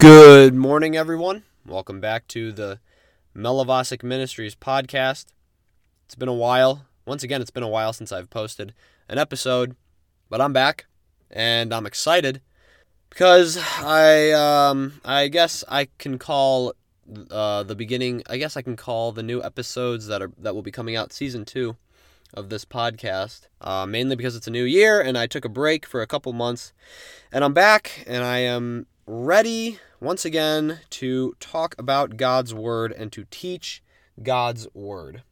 Good morning, everyone. Welcome back to the Melavosic Ministries podcast. It's been a while. Once again, it's been a while since I've posted an episode, but I'm back and I'm excited because I um I guess I can call uh, the beginning. I guess I can call the new episodes that are that will be coming out season two of this podcast. Uh, mainly because it's a new year and I took a break for a couple months, and I'm back and I am ready once again to talk about God's word and to teach God's word.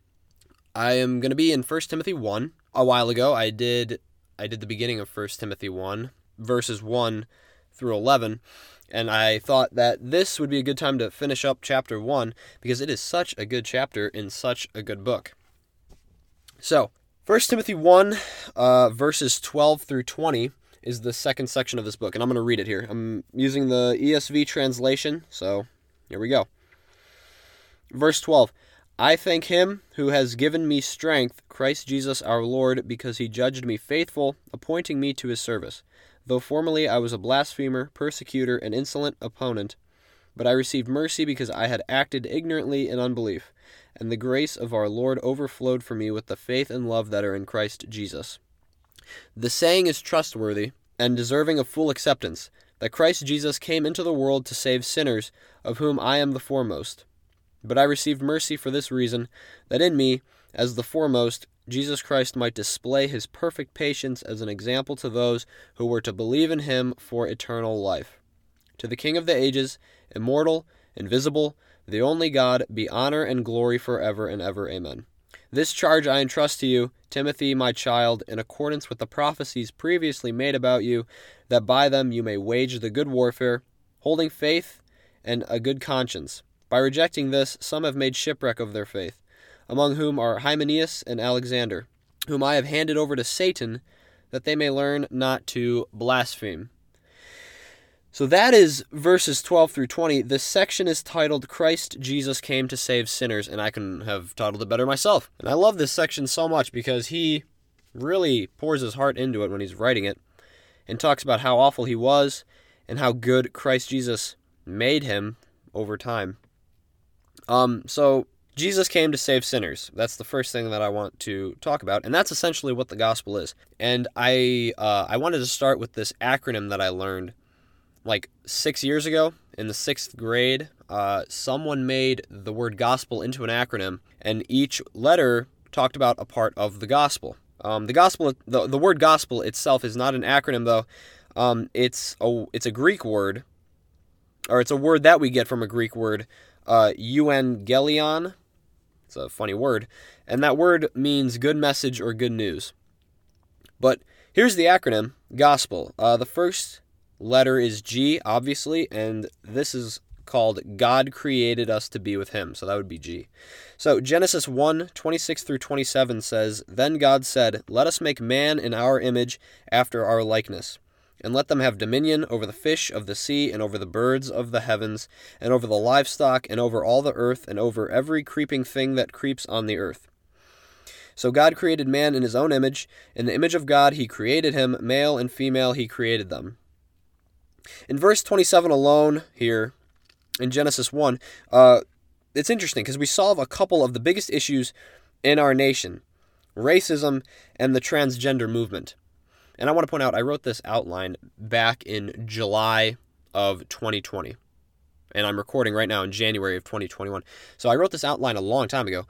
I am going to be in 1 Timothy 1. A while ago I did I did the beginning of 1 Timothy 1 verses 1 through 11 and I thought that this would be a good time to finish up chapter 1 because it is such a good chapter in such a good book. So, 1 Timothy 1 uh, verses 12 through 20 is the second section of this book, and I'm going to read it here. I'm using the ESV translation, so here we go. Verse 12 I thank him who has given me strength, Christ Jesus our Lord, because he judged me faithful, appointing me to his service. Though formerly I was a blasphemer, persecutor, and insolent opponent, but I received mercy because I had acted ignorantly in unbelief, and the grace of our Lord overflowed for me with the faith and love that are in Christ Jesus. The saying is trustworthy and deserving of full acceptance that Christ Jesus came into the world to save sinners, of whom I am the foremost. But I received mercy for this reason, that in me, as the foremost, Jesus Christ might display his perfect patience as an example to those who were to believe in him for eternal life. To the King of the ages, immortal, invisible, the only God, be honor and glory forever and ever. Amen. This charge I entrust to you, Timothy, my child, in accordance with the prophecies previously made about you, that by them you may wage the good warfare, holding faith and a good conscience. By rejecting this, some have made shipwreck of their faith, among whom are Hymenaeus and Alexander, whom I have handed over to Satan, that they may learn not to blaspheme. So that is verses 12 through 20. This section is titled Christ Jesus Came to Save Sinners, and I can have titled it better myself. And I love this section so much because he really pours his heart into it when he's writing it and talks about how awful he was and how good Christ Jesus made him over time. Um, so Jesus came to save sinners. That's the first thing that I want to talk about, and that's essentially what the gospel is. And I uh, I wanted to start with this acronym that I learned like six years ago in the sixth grade, uh, someone made the word gospel into an acronym, and each letter talked about a part of the gospel. Um, the gospel, the, the word gospel itself is not an acronym though. Um, it's a it's a Greek word, or it's a word that we get from a Greek word, uh, euangelion. It's a funny word, and that word means good message or good news. But here's the acronym gospel. Uh, the first letter is G, obviously, and this is called God created us to be with him. So that would be G. So Genesis 1 26 through 27 says, Then God said, Let us make man in our image, after our likeness. And let them have dominion over the fish of the sea, and over the birds of the heavens, and over the livestock, and over all the earth, and over every creeping thing that creeps on the earth. So God created man in his own image. In the image of God he created him, male and female he created them. In verse 27 alone, here in Genesis 1, uh, it's interesting because we solve a couple of the biggest issues in our nation racism and the transgender movement. And I want to point out, I wrote this outline back in July of 2020. And I'm recording right now in January of 2021. So I wrote this outline a long time ago.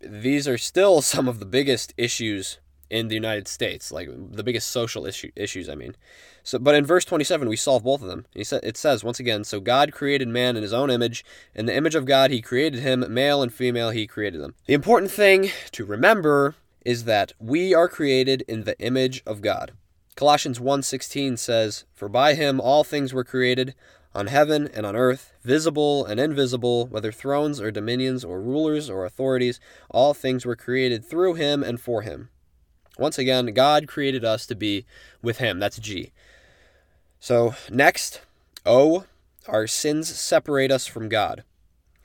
These are still some of the biggest issues in the United States, like the biggest social issue, issues, I mean. So, but in verse 27, we solve both of them. He sa- it says, once again, So God created man in his own image. In the image of God, he created him. Male and female, he created them. The important thing to remember is that we are created in the image of God. Colossians 1:16 says, "For by him all things were created, on heaven and on earth, visible and invisible, whether thrones or dominions or rulers or authorities, all things were created through him and for him." Once again, God created us to be with Him. That's G. So, next, O, our sins separate us from God.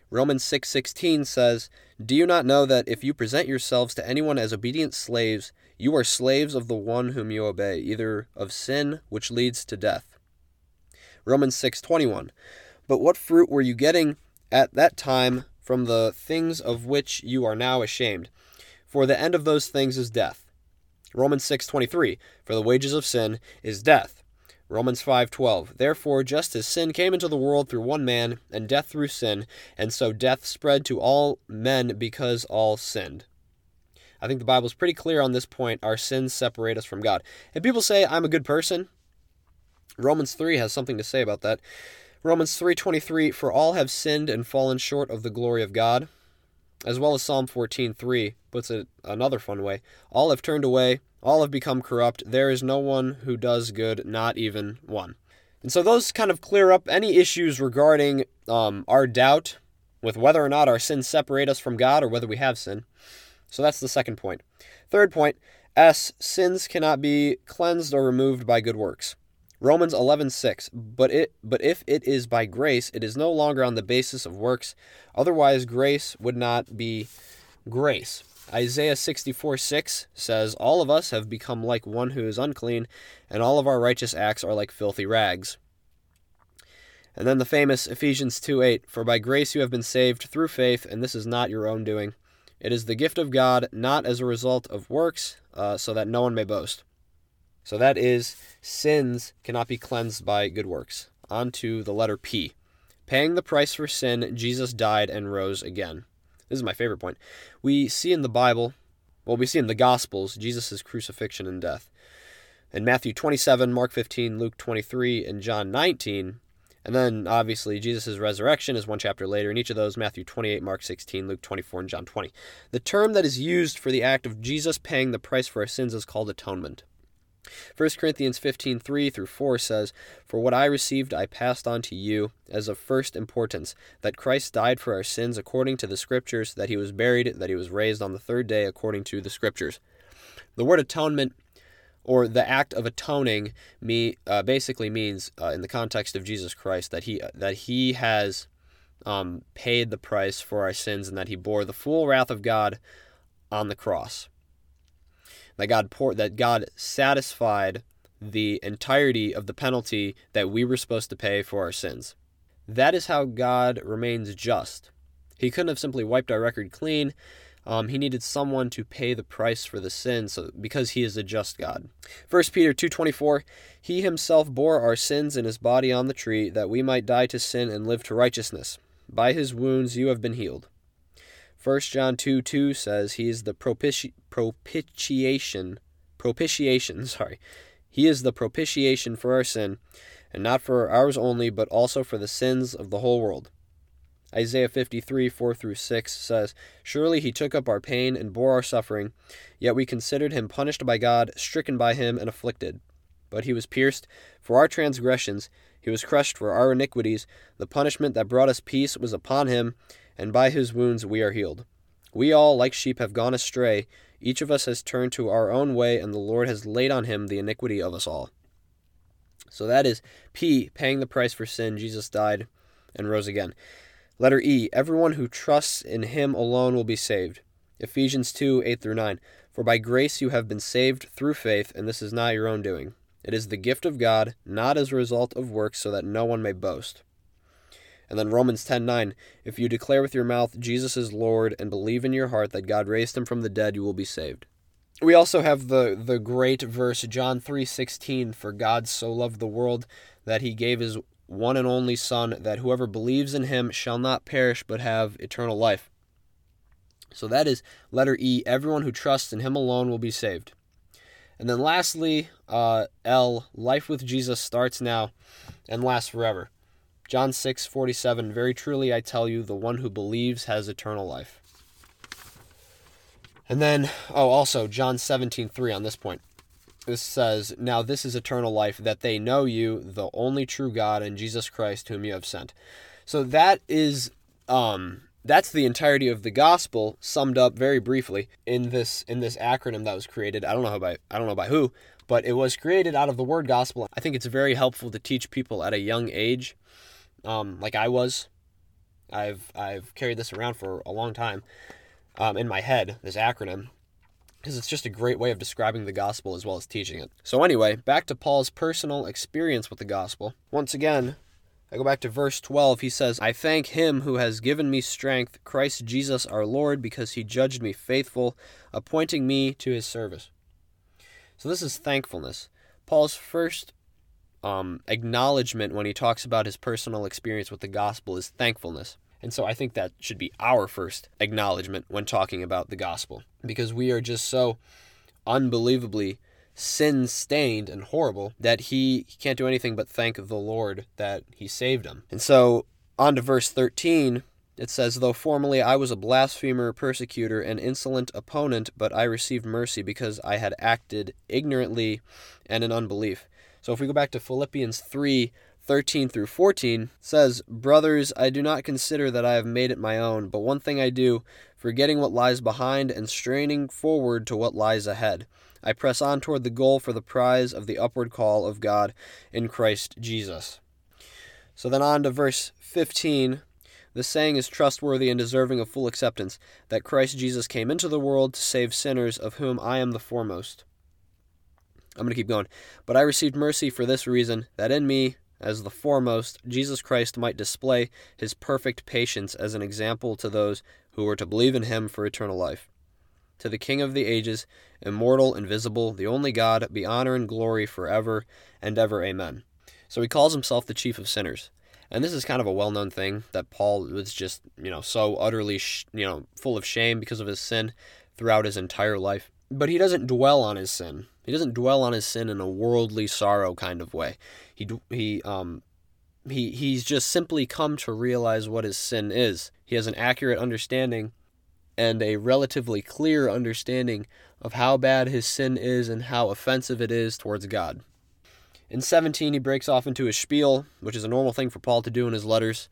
Romans 6:16 6, says, "Do you not know that if you present yourselves to anyone as obedient slaves, you are slaves of the one whom you obey, either of sin which leads to death?" Romans 6:21, But what fruit were you getting at that time from the things of which you are now ashamed? For the end of those things is death. Romans 6:23 For the wages of sin is death. Romans 5:12 Therefore just as sin came into the world through one man and death through sin and so death spread to all men because all sinned. I think the Bible's pretty clear on this point. Our sins separate us from God. And people say I'm a good person. Romans 3 has something to say about that. Romans 3:23 For all have sinned and fallen short of the glory of God, as well as Psalm 14:3 puts it another fun way. All have turned away, all have become corrupt. There is no one who does good, not even one. And so those kind of clear up any issues regarding um, our doubt with whether or not our sins separate us from God or whether we have sin. So that's the second point. Third point, S sins cannot be cleansed or removed by good works. Romans 11:6 But it but if it is by grace it is no longer on the basis of works otherwise grace would not be grace. Isaiah 64:6 says all of us have become like one who is unclean and all of our righteous acts are like filthy rags. And then the famous Ephesians 2:8 For by grace you have been saved through faith and this is not your own doing. It is the gift of God not as a result of works uh, so that no one may boast. So that is, sins cannot be cleansed by good works. On to the letter P. Paying the price for sin, Jesus died and rose again. This is my favorite point. We see in the Bible, well, we see in the Gospels, Jesus' crucifixion and death. In Matthew 27, Mark 15, Luke 23, and John 19, and then obviously Jesus' resurrection is one chapter later. In each of those, Matthew 28, Mark 16, Luke 24, and John 20. The term that is used for the act of Jesus paying the price for our sins is called atonement. 1 Corinthians 15 3 through 4 says, For what I received I passed on to you as of first importance, that Christ died for our sins according to the Scriptures, that he was buried, that he was raised on the third day according to the Scriptures. The word atonement, or the act of atoning, me uh, basically means, uh, in the context of Jesus Christ, that he that he has um, paid the price for our sins and that he bore the full wrath of God on the cross that God poured, that God satisfied the entirety of the penalty that we were supposed to pay for our sins. That is how God remains just. He couldn't have simply wiped our record clean. Um, he needed someone to pay the price for the sin so, because he is a just God. 1 Peter 2.24 He himself bore our sins in his body on the tree, that we might die to sin and live to righteousness. By his wounds you have been healed. 1 John 2 2 says he is the propiti- propitiation, propitiation, sorry. He is the propitiation for our sin, and not for ours only, but also for the sins of the whole world. Isaiah 53 4 through 6 says, Surely he took up our pain and bore our suffering, yet we considered him punished by God, stricken by him, and afflicted. But he was pierced for our transgressions, he was crushed for our iniquities. The punishment that brought us peace was upon him and by his wounds we are healed. We all, like sheep, have gone astray. Each of us has turned to our own way, and the Lord has laid on him the iniquity of us all. So that is P, paying the price for sin. Jesus died and rose again. Letter E, everyone who trusts in him alone will be saved. Ephesians 2 8 through 9. For by grace you have been saved through faith, and this is not your own doing. It is the gift of God, not as a result of works, so that no one may boast. And then Romans 10:9, if you declare with your mouth Jesus is Lord and believe in your heart that God raised him from the dead, you will be saved. We also have the the great verse John 3:16, for God so loved the world that he gave his one and only son that whoever believes in him shall not perish but have eternal life. So that is letter E, everyone who trusts in him alone will be saved. And then lastly, uh, L, life with Jesus starts now and lasts forever. John 6:47 Very truly I tell you the one who believes has eternal life. And then oh also John 17:3 on this point. This says, "Now this is eternal life that they know you, the only true God and Jesus Christ whom you have sent." So that is um that's the entirety of the gospel summed up very briefly in this in this acronym that was created. I don't know how by I don't know by who, but it was created out of the word gospel. I think it's very helpful to teach people at a young age um, like I was. I've I've carried this around for a long time um, in my head, this acronym, because it's just a great way of describing the gospel as well as teaching it. So anyway, back to Paul's personal experience with the gospel. Once again, I go back to verse 12. He says, I thank him who has given me strength, Christ Jesus our Lord, because he judged me faithful, appointing me to his service. So this is thankfulness. Paul's first um, acknowledgement when he talks about his personal experience with the gospel is thankfulness. And so I think that should be our first acknowledgement when talking about the gospel because we are just so unbelievably sin stained and horrible that he, he can't do anything but thank the Lord that he saved him. And so on to verse 13, it says, Though formerly I was a blasphemer, persecutor, and insolent opponent, but I received mercy because I had acted ignorantly and in unbelief. So if we go back to Philippians 3 13 through 14 says, Brothers, I do not consider that I have made it my own, but one thing I do, forgetting what lies behind and straining forward to what lies ahead. I press on toward the goal for the prize of the upward call of God in Christ Jesus. So then on to verse 15. The saying is trustworthy and deserving of full acceptance that Christ Jesus came into the world to save sinners, of whom I am the foremost. I'm going to keep going. But I received mercy for this reason, that in me, as the foremost, Jesus Christ might display his perfect patience as an example to those who were to believe in him for eternal life. To the King of the ages, immortal, invisible, the only God, be honor and glory forever and ever. Amen. So he calls himself the chief of sinners. And this is kind of a well known thing that Paul was just, you know, so utterly, sh- you know, full of shame because of his sin throughout his entire life. But he doesn't dwell on his sin. He doesn't dwell on his sin in a worldly sorrow kind of way. He he um he he's just simply come to realize what his sin is. He has an accurate understanding and a relatively clear understanding of how bad his sin is and how offensive it is towards God. In 17, he breaks off into a spiel, which is a normal thing for Paul to do in his letters.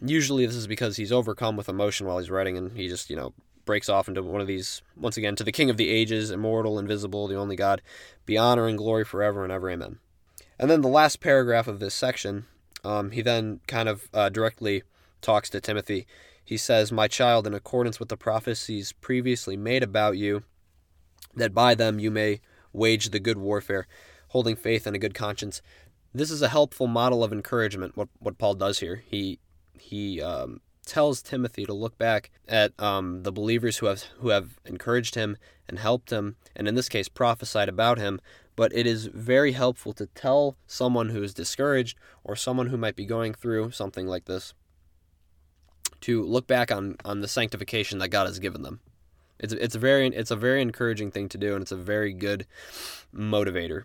Usually, this is because he's overcome with emotion while he's writing, and he just, you know, breaks off into one of these, once again, to the King of the ages, immortal, invisible, the only God, be honor and glory forever and ever. Amen. And then the last paragraph of this section, um, he then kind of uh, directly talks to Timothy. He says, My child, in accordance with the prophecies previously made about you, that by them you may wage the good warfare, holding faith and a good conscience. This is a helpful model of encouragement. What what Paul does here, he he um, tells Timothy to look back at um, the believers who have who have encouraged him and helped him, and in this case prophesied about him. But it is very helpful to tell someone who is discouraged or someone who might be going through something like this to look back on on the sanctification that God has given them. It's it's very it's a very encouraging thing to do, and it's a very good motivator.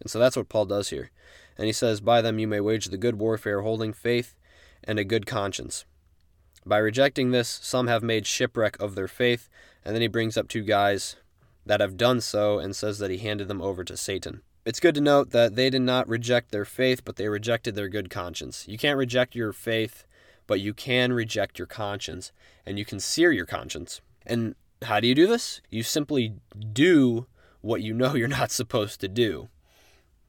And so that's what Paul does here. And he says, By them you may wage the good warfare, holding faith and a good conscience. By rejecting this, some have made shipwreck of their faith. And then he brings up two guys that have done so and says that he handed them over to Satan. It's good to note that they did not reject their faith, but they rejected their good conscience. You can't reject your faith, but you can reject your conscience, and you can sear your conscience. And how do you do this? You simply do what you know you're not supposed to do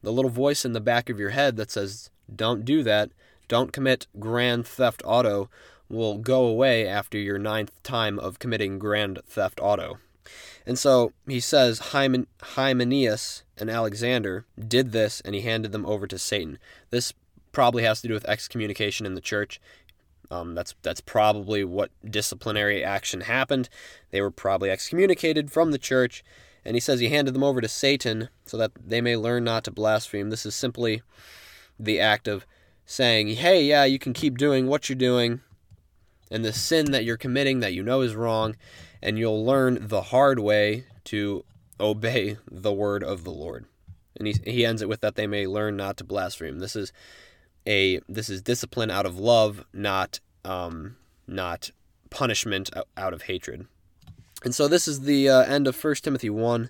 the little voice in the back of your head that says, don't do that, don't commit grand theft auto, will go away after your ninth time of committing grand theft auto. And so he says Hymen- Hymenaeus and Alexander did this and he handed them over to Satan. This probably has to do with excommunication in the church. Um, that's that's probably what disciplinary action happened. They were probably excommunicated from the church, and he says he handed them over to Satan so that they may learn not to blaspheme. This is simply the act of saying, hey, yeah, you can keep doing what you're doing and the sin that you're committing that you know is wrong, and you'll learn the hard way to obey the word of the Lord. And he, he ends it with that they may learn not to blaspheme. This is a this is discipline out of love, not um, not punishment out of hatred. And so this is the uh, end of 1 Timothy 1.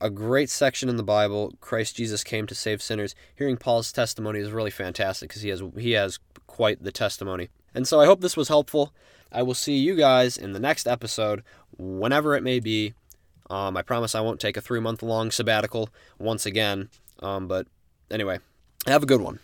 A great section in the Bible. Christ Jesus came to save sinners. Hearing Paul's testimony is really fantastic because he has he has quite the testimony. And so I hope this was helpful. I will see you guys in the next episode, whenever it may be. Um, I promise I won't take a three month long sabbatical once again. Um, but anyway, have a good one.